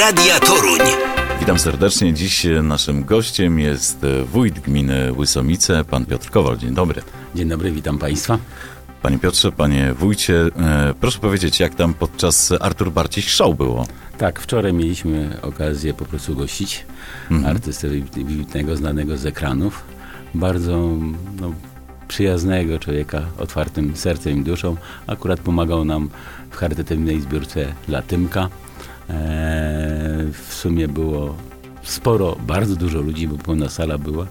Radia Toruń. Witam serdecznie. Dziś naszym gościem jest wójt gminy Łysomice, pan Piotr Kowal. Dzień dobry. Dzień dobry, witam Państwa. Panie Piotrze, panie wójcie, e, proszę powiedzieć, jak tam podczas Artur Barciś show było? Tak, wczoraj mieliśmy okazję po prostu gościć Mhm. artystę wybitnego, znanego z ekranów. Bardzo no, przyjaznego człowieka, otwartym sercem i duszą. Akurat pomagał nam w charytatywnej zbiórce dla Tymka. Eee, w sumie było sporo, bardzo dużo ludzi, bo pełna sala była.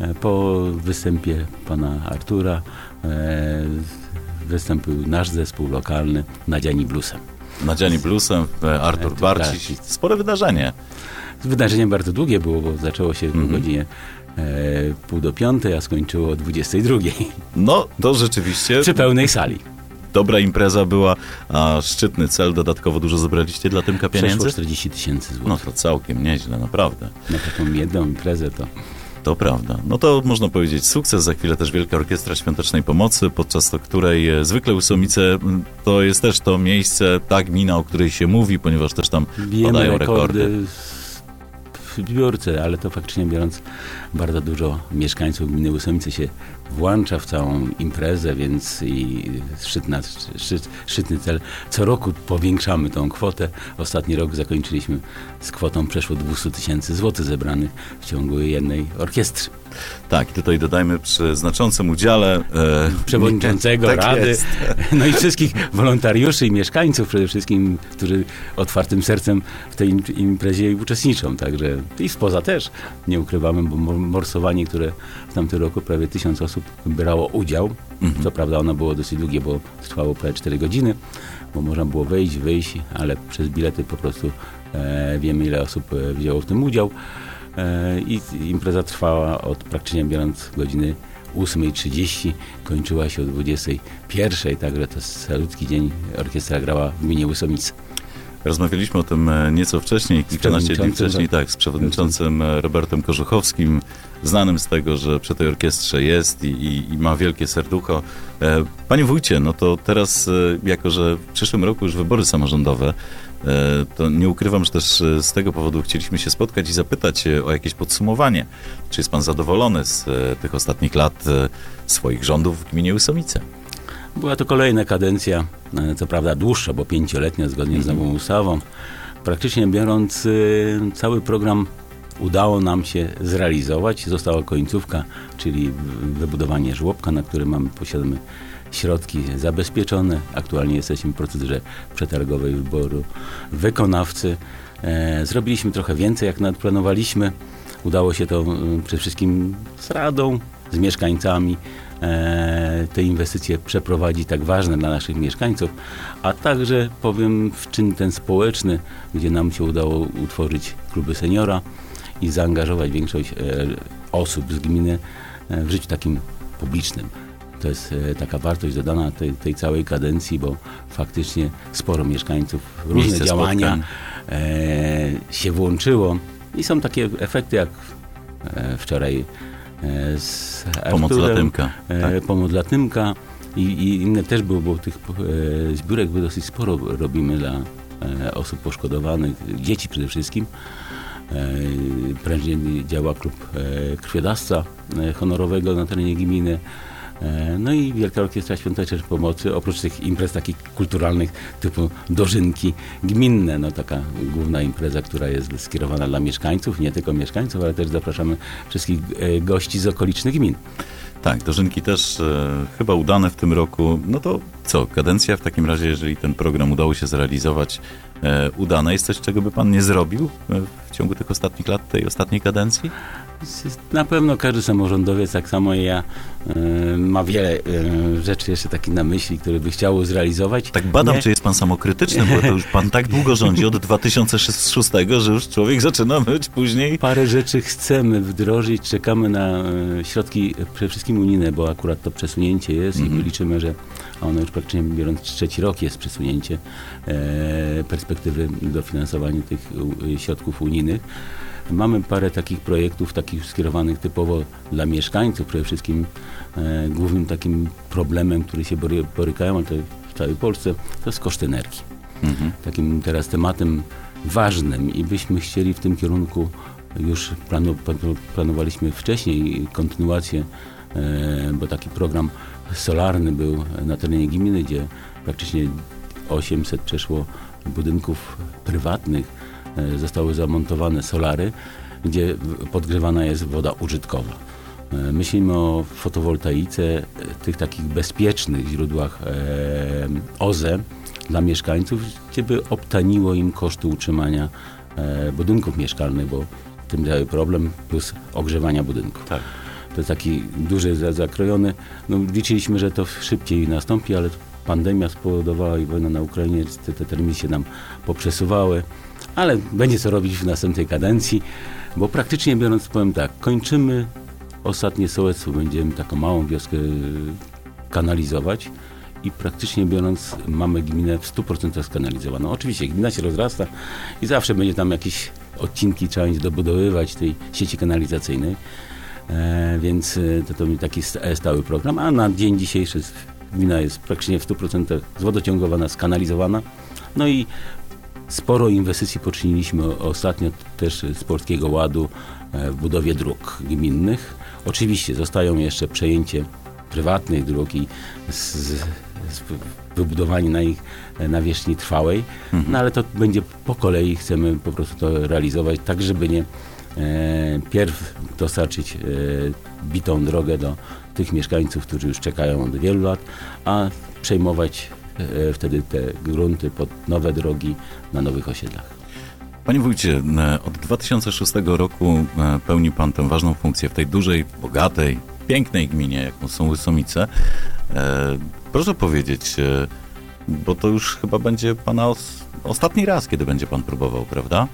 E, Po występie pana Artura e, wystąpił nasz zespół lokalny Nadziani Bluesem. Nadziani Bluesem, e, Artur Barciś. Spore wydarzenie. Wydarzenie bardzo długie było, bo zaczęło się Mhm. o godzinie e, pół do piątej, a skończyło o 22 No, to rzeczywiście przy pełnej sali. Dobra impreza była, a szczytny cel, dodatkowo dużo zebraliście dla Tymka Przeszło pieniędzy? 40 tysięcy No złotych. to całkiem nieźle, naprawdę. Na taką jedną imprezę to To prawda. No to można powiedzieć sukces. Za chwilę też Wielka Orkiestra Świątecznej Pomocy, podczas to której e, zwykle Łysomice m, to jest też to miejsce, ta gmina, o której się mówi, ponieważ też tam bijemy padają rekordy, rekordy. W zbiórce, ale to faktycznie biorąc bardzo dużo mieszkańców gminy Łysomice się włącza w całą imprezę, więc i szczytna, szczyt, szczytny cel. Co roku powiększamy tą kwotę. Ostatni rok zakończyliśmy z kwotą przeszło 200 tysięcy złotych zebranych w ciągu jednej orkiestry. Tak, i tutaj dodajmy przy znaczącym udziale e, przewodniczącego tak Rady, jest. no i wszystkich wolontariuszy i mieszkańców przede wszystkim, którzy otwartym sercem w tej im- imprezie uczestniczą. Także i spoza też nie ukrywamy, bo mor- morsowanie, które w tamtym roku prawie tysiąc osób brało udział, Mhm. co prawda ono było dosyć długie, bo trwało prawie 4 godziny, bo można było wejść, wyjść, ale przez bilety po prostu e, wiemy ile osób e, wzięło w tym udział. E, I impreza trwała od praktycznie biorąc godziny 8.30, kończyła się o 21.00, także to salutki dzień orkiestra grała w gminie Łysomice. Rozmawialiśmy o tym e, nieco wcześniej, kilkanaście dni wcześniej, tak, z przewodniczącym e, Robertem Korzuchowskim, znanym z tego, że przy tej orkiestrze jest i, i, i ma wielkie serducho. Panie wójcie, no to teraz, jako że w przyszłym roku już wybory samorządowe, to nie ukrywam, że też e, z tego powodu chcieliśmy się spotkać i zapytać e, o jakieś podsumowanie. Czy jest pan zadowolony z e, tych ostatnich lat e, swoich rządów w gminie Łysomice? Była to kolejna kadencja, e, co prawda dłuższa, bo pięcioletnia zgodnie z nową ustawą. Praktycznie biorąc, cały program udało nam się zrealizować. Została końcówka, czyli wybudowanie żłobka, na którym mamy, posiadamy środki zabezpieczone. Aktualnie jesteśmy w procedurze przetargowej wyboru wykonawcy. E, Zrobiliśmy trochę więcej, jak nadplanowaliśmy. Udało się to y, przede wszystkim z Radą, z mieszkańcami e, te inwestycje przeprowadzić tak ważne dla naszych mieszkańców, a także powiem w czyn ten społeczny, gdzie nam się udało utworzyć kluby seniora i zaangażować większość e, osób z gminy e, w życiu takim publicznym. To jest e, taka wartość dodana tej, tej całej kadencji, bo faktycznie sporo mieszkańców, różne Miejsce działania e, się włączyło i są takie efekty jak e, wczoraj z Pomoc dla Arturem, Tymka. Tak. pomoc dla Tymka i, i inne też było, bo tych zbiórek dosyć sporo robimy dla osób poszkodowanych, dzieci przede wszystkim. Prężnie działa klub krwiodawca honorowego na terenie gminy. E, No i Wielka Orkiestra Świątecznej Pomocy, oprócz tych imprez takich kulturalnych typu dożynki gminne, no taka główna impreza, która jest skierowana dla mieszkańców, nie tylko mieszkańców, ale też zapraszamy wszystkich e, gości z okolicznych gmin. Tak, dożynki też e, chyba udane w tym roku. No to co, kadencja w takim razie, jeżeli ten program udało się zrealizować, e, udana jest coś, czego by pan nie zrobił e, w ciągu tych ostatnich lat, tej ostatniej kadencji? Na pewno każdy samorządowiec, tak samo i ja, e, ma wiele e, rzeczy jeszcze takich na myśli, które by chciało zrealizować. Tak badam, Nie. czy jest pan samokrytyczny, bo to już pan tak długo rządzi od 2006, że już człowiek zaczyna być później. Parę rzeczy chcemy wdrożyć, czekamy na e, środki przede wszystkim unijne, bo akurat to przesunięcie jest Mhm. i liczymy, że ono już praktycznie biorąc trzeci rok jest przesunięcie e, perspektywy dofinansowania tych środków unijnych. Mamy parę takich projektów, takich skierowanych typowo dla mieszkańców, przede wszystkim e, głównym takim problemem, który się bory- borykają, ale to w całej Polsce, to jest koszt energii. Mhm. Takim teraz tematem ważnym i byśmy chcieli w tym kierunku już planu, planowaliśmy wcześniej kontynuację, e, bo taki program solarny był na terenie gminy, gdzie praktycznie 800 przeszło budynków prywatnych, zostały zamontowane solary, gdzie podgrzewana jest woda użytkowa. E, myślimy o fotowoltaice, tych takich bezpiecznych źródłach OZE dla mieszkańców, gdzie by obtaniło im koszty utrzymania budynków mieszkalnych, bo tym cały problem, plus ogrzewania budynku. Tak. To jest taki duży, zakrojony. No, liczyliśmy, że to szybciej nastąpi, ale pandemia spowodowała i wojna na Ukrainie, te, te terminy się nam poprzesuwały, ale będzie co robić w następnej kadencji, bo praktycznie biorąc, powiem tak, kończymy ostatnie sołectwo, będziemy taką małą wioskę kanalizować i praktycznie biorąc mamy gminę w 100% skanalizowaną. Oczywiście gmina się rozrasta i zawsze będzie tam jakieś odcinki trzeba będzie dobudowywać tej sieci kanalizacyjnej, e, więc e, to, to taki e, stały program, a na dzień dzisiejszy gmina jest praktycznie w 100% zwodociągowana, skanalizowana. No i sporo inwestycji poczyniliśmy ostatnio też z Polskiego Ładu e, w budowie dróg gminnych. Oczywiście zostają jeszcze przejęcie prywatnych dróg i z, z, wybudowanie na ich nawierzchni trwałej, mhm. no ale to będzie po kolei, chcemy po prostu to realizować tak, żeby nie e, pierw dostarczyć e, bitą drogę do tych mieszkańców, którzy już czekają od wielu lat, a przejmować e, wtedy te grunty pod nowe drogi na nowych osiedlach. Panie wójcie, e, od 2006 roku e, pełni pan tę ważną funkcję w tej dużej, bogatej, pięknej gminie, jaką są Łysomice. E, proszę powiedzieć, e, bo to już chyba będzie pana os ostatni raz, kiedy będzie pan próbował, prawda?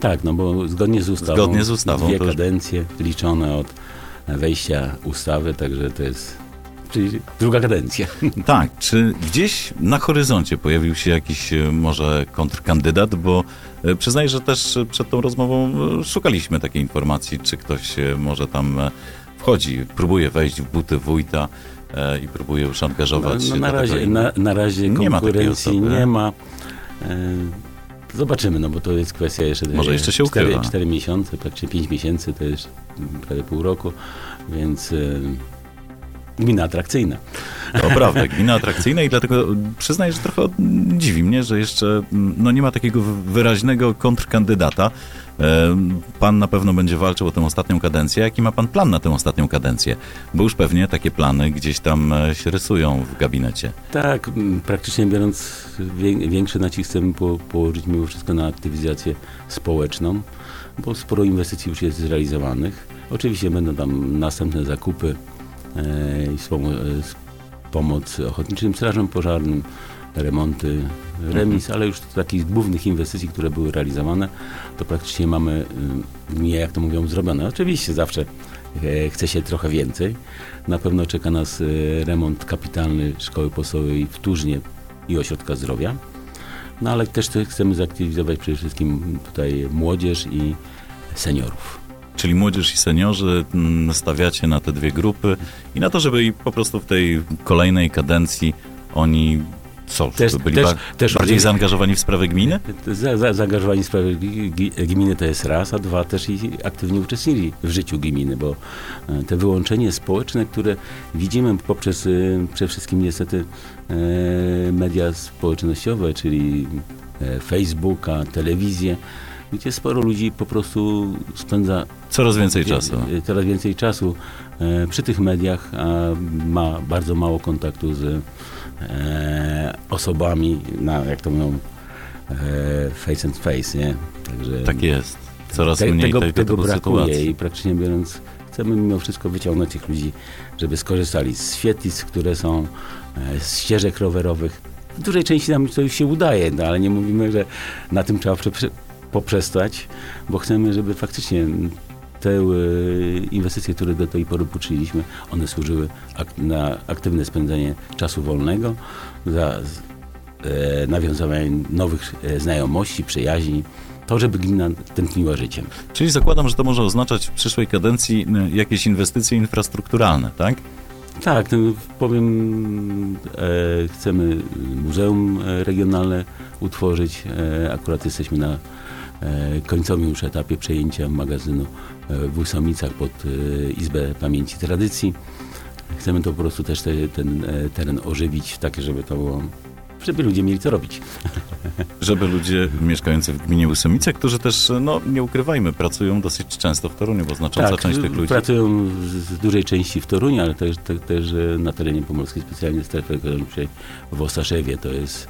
Tak, no bo zgodnie z ustawą, zgodnie z ustawą dwie kadencje liczone od wejścia ustawy, także to jest czyli druga kadencja. Tak, czy gdzieś na horyzoncie pojawił się jakiś e, może kontrkandydat, bo przyznaję, że też przed tą rozmową szukaliśmy takiej informacji, czy ktoś może tam wchodzi, próbuje wejść w buty wójta e, i próbuje już angażować no, no, na, razie, na, na razie nie konkurencji ma nie ma. E, zobaczymy, no bo to jest kwestia jeszcze... Może jeszcze się 4, ukrywa. 4 miesiące, praktycznie 5 miesięcy, to jest prawie pół roku, więc... E, gmina atrakcyjna. To prawda, gmina atrakcyjna i dlatego przyznaję, że trochę dziwi mnie, że jeszcze no, nie ma takiego wyraźnego kontrkandydata. Pan na pewno będzie walczył o tę ostatnią kadencję. Jaki ma pan plan na tę ostatnią kadencję? Bo już pewnie takie plany gdzieś tam e, się rysują w gabinecie. Tak, praktycznie biorąc, większy nacisk chcemy położyć mimo wszystko na aktywizację społeczną, bo sporo inwestycji już jest zrealizowanych. Oczywiście będą tam następne zakupy e, i pomoc ochotniczym strażom pożarnym, remonty remis, mhm. ale już takich głównych inwestycji, które były realizowane, to praktycznie mamy, y, nie jak to mówią, zrobione. Oczywiście zawsze e, chce się trochę więcej. Na pewno czeka nas e, remont kapitalny szkoły podstawowej w Tużnie i ośrodka zdrowia. No ale też chcemy zaktywizować przede wszystkim tutaj młodzież i seniorów. Czyli młodzież i seniorzy mm, stawiacie na te dwie grupy i na to, żeby po prostu w tej kolejnej kadencji oni co, też, byli też, ba też bardziej zaangażowani w sprawę gminy? Za, za, zaangażowani w sprawę gminy to jest raz, a dwa też i aktywnie uczestniczyli w życiu gminy, bo e, te wyłączenie społeczne, które widzimy poprzez e, przede wszystkim niestety e, media społecznościowe, czyli Facebooka, telewizję, gdzie sporo ludzi po prostu spędza coraz więcej czasu. Coraz więcej czasu przy tych mediach, a ma bardzo mało kontaktu z e, osobami, na, jak to mówią, e, face and face, nie? Także tak jest. Coraz te, mniej tego, tej, tego brakuje sytuacji. i praktycznie biorąc chcemy mimo wszystko wyciągnąć tych ludzi, żeby skorzystali z świetlic, które są, e, z ścieżek rowerowych. W dużej części nam to już się udaje, no, ale nie mówimy, że na tym trzeba poprzestać, bo chcemy, żeby faktycznie te e, inwestycje, które do tej pory poczyniliśmy, one służyły ak na aktywne spędzenie czasu wolnego, za e, nawiązywanie nowych e, znajomości, przyjaźni, to, żeby gmina tętniła życiem. Czyli zakładam, że to może oznaczać w przyszłej kadencji jakieś inwestycje infrastrukturalne, tak? Tak, no, powiem, e, chcemy muzeum regionalne utworzyć. E, akurat jesteśmy na e, końcowym już etapie przejęcia magazynu e, w Łysomicach pod e, Izbę Pamięci Tradycji. Chcemy to po prostu też te, ten e, teren ożywić, takie, żeby to było, żeby ludzie mieli co robić. Żeby ludzie mieszkający w gminie Łysomice, którzy też, no nie ukrywajmy, pracują dosyć często w Toruniu, bo znacząca część tych ludzi... pracują w dużej części w Toruniu, ale też, te, też e, na terenie pomorskiej specjalnie strefy ekonomicznej w Ostaszewie. To jest,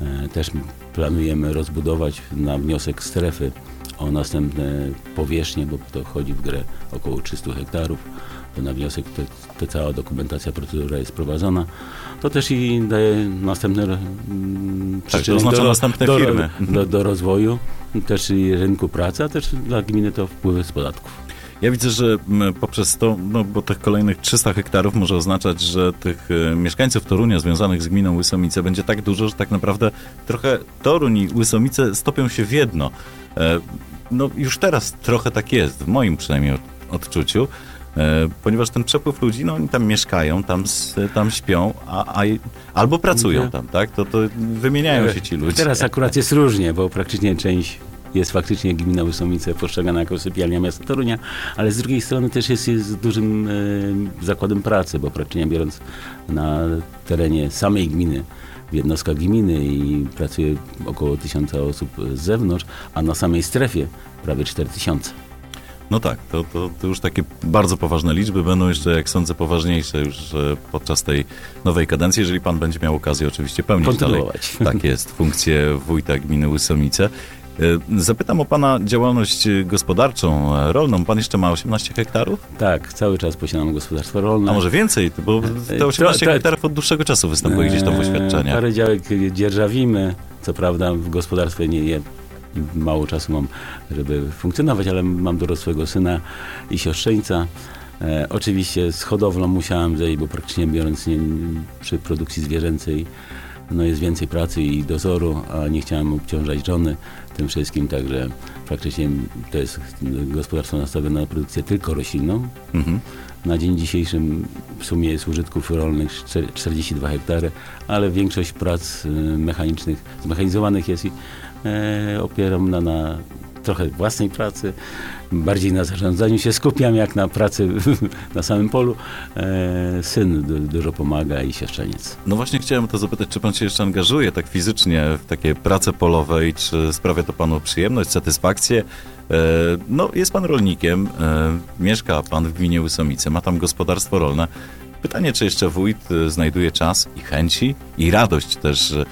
e, też planujemy rozbudować na wniosek strefy o następne powierzchnie, bo to chodzi w grę około 300 hektarów. To na wniosek te, te cała dokumentacja, procedura jest prowadzona. To też i daje następne mm, przyczyny oznacza do, następne do, firmy. Do, do rozwoju, też i rynku pracy, a też dla gminy to wpływy z podatków. Ja widzę, że m, poprzez to, no bo tych kolejnych 300 hektarów może oznaczać, że tych e, mieszkańców Torunia związanych z gminą Łysomice będzie tak dużo, że tak naprawdę trochę Toruń i Łysomice stopią się w jedno. E, no już teraz trochę tak jest, w moim przynajmniej od, odczuciu, ponieważ ten przepływ ludzi, no oni tam mieszkają, tam, tam śpią, a, a, albo pracują tam, tak? To, to wymieniają się ci ludzie. Teraz akurat jest różnie, bo praktycznie część jest faktycznie gmina Łysomice postrzegana jako sypialnia miasta Torunia, ale z drugiej strony też jest, jest dużym e, zakładem pracy, bo praktycznie biorąc na terenie samej gminy, w jednostkach gminy i pracuje około tysiąca osób z zewnątrz, a na samej strefie prawie 4000. No tak, to, to, to już takie bardzo poważne liczby będą jeszcze, jak sądzę, poważniejsze już e, podczas tej nowej kadencji, jeżeli pan będzie miał okazję oczywiście pełnić dalej. Tak jest, funkcję wójta gminy Łysomice. E, Zapytam o pana działalność e, gospodarczą, rolną. Pan jeszcze ma 18 hektarów? Tak, cały czas posiadam gospodarstwo rolne. A może więcej, bo te 18 to- to- hektarów od dłuższego czasu występuje gdzieś tam w oświadczeniach. Parę działek dzierżawimy. Co prawda w gospodarstwie nie mało czasu mam, żeby funkcjonować, ale mam dorosłego syna i siostrzeńca. E, oczywiście z hodowlą musiałem zejść, bo praktycznie biorąc nie, przy produkcji zwierzęcej no jest więcej pracy i dozoru, a nie chciałem obciążać żony tym wszystkim, także faktycznie to jest gospodarstwo nastawione na produkcję tylko roślinną, Mhm. na dzień dzisiejszy w sumie jest użytków rolnych czter- 42 hektary, ale większość prac y, mechanicznych, zmechanizowanych jest i e, opieram na, na trochę własnej pracy, bardziej na zarządzaniu się skupiam jak na pracy na samym polu. E, syn du, dużo pomaga i siostrzeniec. No właśnie chciałem to zapytać, czy pan się jeszcze angażuje tak fizycznie w takie prace polowe i czy sprawia to panu przyjemność, satysfakcję? E, No, jest pan rolnikiem, e, mieszka pan w gminie Łysomice, ma tam gospodarstwo rolne. Pytanie, czy jeszcze wójt e, znajduje czas i chęci i radość też e,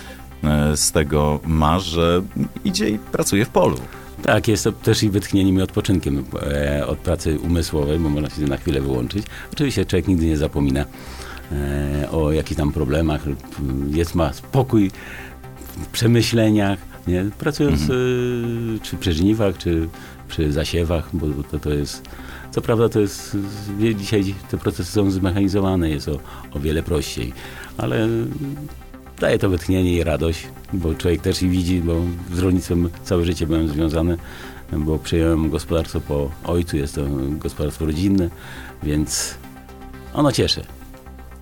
z tego ma, że idzie i pracuje w polu. Tak, jest to też i wytchnieniem i odpoczynkiem e, od pracy umysłowej, bo można się na chwilę wyłączyć. Oczywiście człowiek nigdy nie zapomina e, o jakichś tam problemach, jest, ma spokój w przemyśleniach, nie? pracując e, czy przy żniwach, czy przy zasiewach, bo to, to jest, co prawda to jest, dzisiaj te procesy są zmechanizowane, jest o, o wiele prościej, ale daje to wytchnienie i radość, bo człowiek też i widzi, bo z rolnictwem całe życie byłem związany, bo przyjąłem gospodarstwo po ojcu, jest to gospodarstwo rodzinne, więc ono cieszy.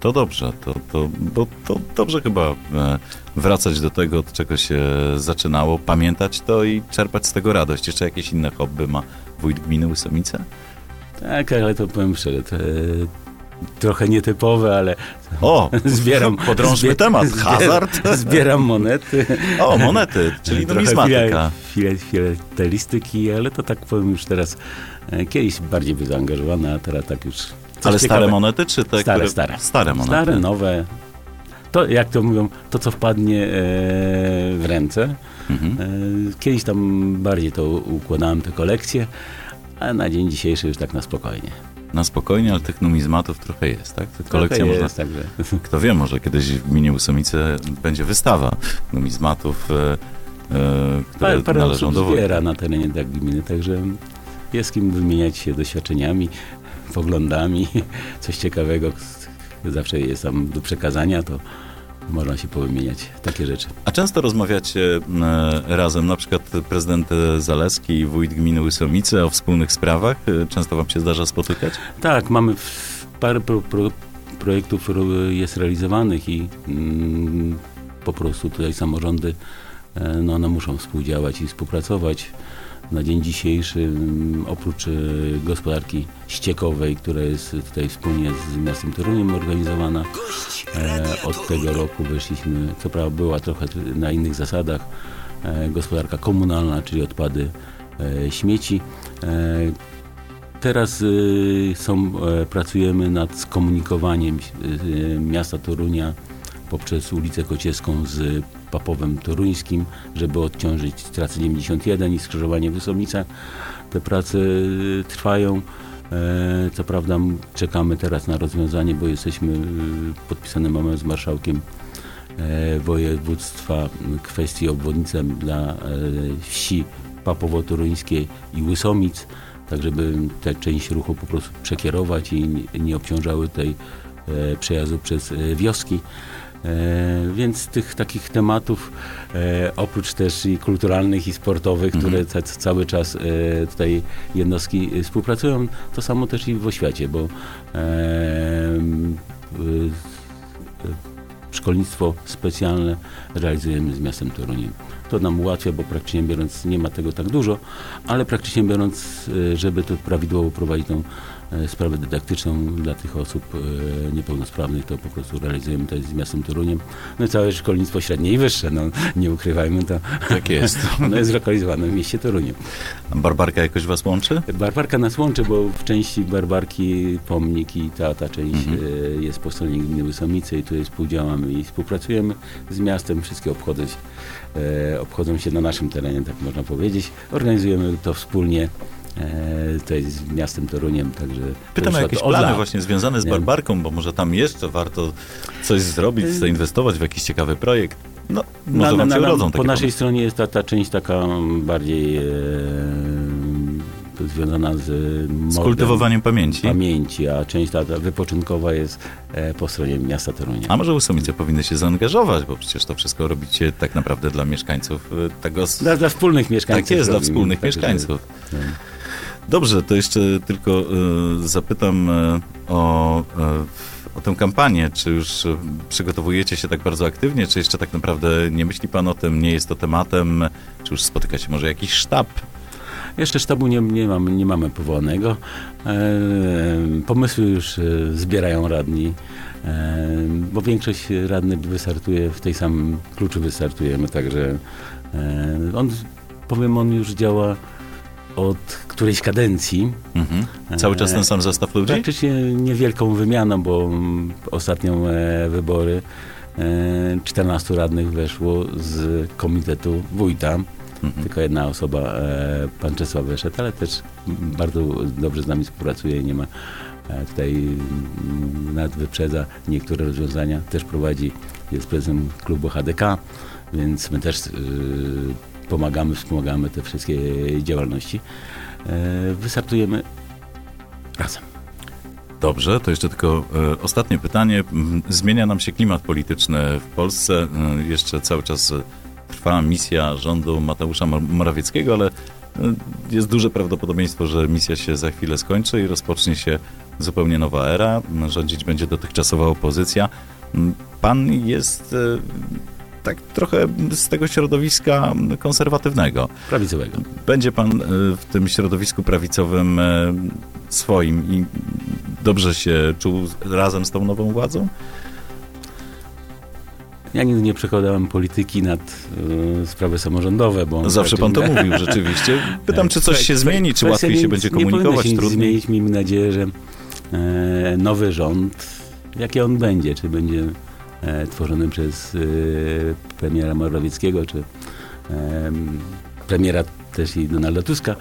To dobrze, to, to, bo to dobrze chyba e, wracać do tego, od czego się zaczynało, pamiętać to i czerpać z tego radość. Jeszcze jakieś inne hobby ma wójt gminy Łysomice? Tak, ale to powiem szczerze, trochę nietypowe, ale O, zbieram... podrążmy zbie- temat. Hazard? Zbieram monety. O, monety, czyli numizmatyka. Filatelistyki, ale to tak powiem już teraz, e, kiedyś bardziej był zaangażowany, a teraz tak już... Ale stare ciekawe- monety, czy te, Stare, które... stare. Stare monety. Stare, nowe. To, jak to mówią, to co wpadnie e, w ręce. Mhm. E, kiedyś tam bardziej to układałem te kolekcje, a na dzień dzisiejszy już tak na spokojnie. Na spokojnie, ale tych numizmatów trochę jest, tak? Tych kolekcja Trochę można... jest, także. Kto wie, może kiedyś w gminie Łysomice będzie wystawa numizmatów, e, e, które Parę, parę należą do zbiera na terenie tak gminy, także jest kim wymieniać się doświadczeniami, poglądami, coś ciekawego zawsze jest tam do przekazania, to można się powymieniać takie rzeczy. A często rozmawiacie e, razem, na przykład prezydent Zaleski i wójt gminy Łysomice o wspólnych sprawach? Często wam się zdarza spotykać? Tak, mamy parę pro, pro, projektów ro- jest realizowanych i mm, po prostu tutaj samorządy e, no, one muszą współdziałać i współpracować. Na dzień dzisiejszy, mm, oprócz e, gospodarki ściekowej, która jest tutaj wspólnie z miastem Toruniem organizowana, e, od tego roku wyszliśmy, co prawda była trochę na innych zasadach, e, gospodarka komunalna, czyli odpady, śmieci. Teraz są, pracujemy nad skomunikowaniem miasta Torunia poprzez ulicę Kocieską z Papowem Toruńskim, żeby odciążyć trasę 91 i skrzyżowanie w Wysownicach. Te prace y, trwają. E, Co prawda czekamy teraz na rozwiązanie, bo jesteśmy, y, podpisane mamy z marszałkiem e, województwa kwestii obwodnicy dla e, wsi Papowo-Toruńskiej i Łysomic, tak żeby tę część ruchu po prostu przekierować i nie- obciążały tej przejazdu przez wioski. E, więc tych takich tematów, e, oprócz też i kulturalnych i sportowych, Mhm. które ca, cały czas e, tutaj jednostki współpracują, to samo też i w oświacie, bo szkolnictwo specjalne realizujemy z miastem Toruniem. To nam ułatwia, bo praktycznie biorąc nie ma tego tak dużo, ale praktycznie biorąc, żeby to prawidłowo prowadzić tą sprawę dydaktyczną dla tych osób e, niepełnosprawnych, to po prostu realizujemy to z miastem Toruniem. No i całe szkolnictwo średnie i wyższe, no nie ukrywajmy to. Tak jest. Ono jest zlokalizowane w mieście Toruniu. Barbarka jakoś was łączy? Barbarka nas łączy, bo w części Barbarki pomnik i ta, ta część Mhm. e, jest po stronie gminy Łysomice i tutaj współdziałamy i współpracujemy z miastem. Wszystkie obchody, e, obchodzą się na naszym terenie, tak można powiedzieć. Organizujemy to wspólnie e, tutaj z miastem Toruniem, także... Pytam o to jakieś plany lat. właśnie związane z. Barbarką, bo może tam jeszcze warto coś zrobić, Y- zainwestować w jakiś ciekawy projekt. No, Na- może na- na- na- urodzą Po naszej pomysły. stronie jest ta, ta część taka bardziej e, związana z Z modem, kultywowaniem pamięci. pamięci, a część ta, ta wypoczynkowa jest e, po stronie miasta Torunia. A może Łysomice powinny się zaangażować, bo przecież to wszystko robicie tak naprawdę dla mieszkańców tego... Dla, dla wspólnych mieszkańców. Tak jest, dla wspólnych także- mieszkańców. no. Dobrze, to jeszcze tylko y, zapytam y, o, y, o tę kampanię. Czy już przygotowujecie się tak bardzo aktywnie, czy jeszcze tak naprawdę nie myśli pan o tym, nie jest to tematem? Czy już spotyka się może jakiś sztab? Jeszcze sztabu nie, nie, mamy, nie mamy powołanego. E, pomysły już e, zbierają radni, e, bo większość radnych wystartuje w tej samym kluczu wystartujemy, także e, on, powiem, on już działa od którejś kadencji. Mhm. Cały czas ten sam zestaw ludzi? Praktycznie niewielką wymianą, bo mm, ostatnią e, wybory e, 14 radnych weszło z komitetu wójta. Mhm. Tylko jedna osoba, e, pan Czesław wyszedł, ale też bardzo dobrze z nami współpracuje i nie ma e, tutaj mm, nawet wyprzedza niektóre rozwiązania. Też prowadzi, jest prezesem klubu HDK, więc my też y, pomagamy, wspomagamy te wszystkie działalności. E, wystartujemy razem. Dobrze, to jeszcze tylko e, ostatnie pytanie. M, Zmienia nam się klimat polityczny w Polsce. E, jeszcze cały czas trwa misja rządu Mateusza Mor- Morawieckiego, ale jest duże prawdopodobieństwo, że misja się za chwilę skończy i rozpocznie się zupełnie nowa era. Rządzić będzie dotychczasowa opozycja. M, Pan jest tak trochę z tego środowiska konserwatywnego. Prawicowego. Będzie pan e, w tym środowisku prawicowym e, swoim i dobrze się czuł razem z tą nową władzą? Ja nigdy nie przekładałem polityki nad y, sprawy samorządowe, bo... Zawsze pan to mówił rzeczywiście. Pytam, czy coś się zmieni, czy łatwiej się będzie nie komunikować, się nic trudniej? zmienić. Miejmy nadzieję, że e, nowy rząd, jaki on będzie, czy będzie e, tworzony przez e, premiera Morawieckiego, czy premiera też i Donalda Tuska, e,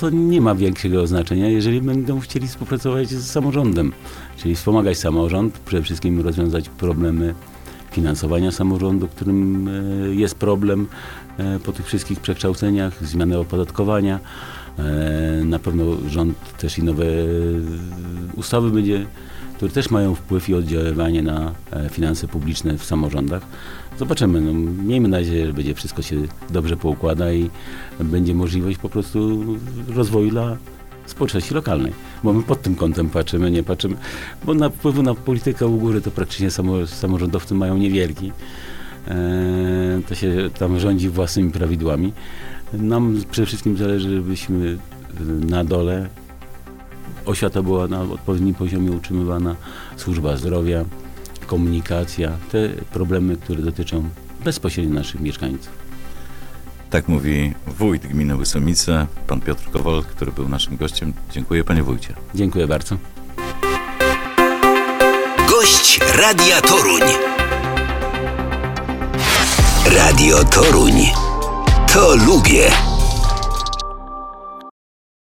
to nie ma większego znaczenia, jeżeli będą chcieli współpracować z samorządem, czyli wspomagać samorząd, przede wszystkim rozwiązać problemy finansowania samorządu, którym jest problem po tych wszystkich przekształceniach, zmiany opodatkowania. Na pewno rząd też i nowe ustawy będzie, które też mają wpływ i oddziaływanie na e, finanse publiczne w samorządach. Zobaczymy. No, miejmy nadzieję, że będzie wszystko się dobrze poukłada i będzie możliwość po prostu rozwoju dla społeczności lokalnej. Bo my pod tym kątem patrzymy, nie patrzymy, bo na wpływu na politykę u góry to praktycznie samo, samorządowcy mają niewielki. e, to się tam rządzi własnymi prawidłami. Nam przede wszystkim zależy, żebyśmy na dole oświata była na odpowiednim poziomie utrzymywana, służba zdrowia, komunikacja, te problemy, które dotyczą bezpośrednio naszych mieszkańców. Tak mówi wójt gminy Łysomice, pan Piotr Kowal, który był naszym gościem. Dziękuję panie wójcie. Dziękuję bardzo. Gość Radia Toruń. Radio Toruń. To lubię.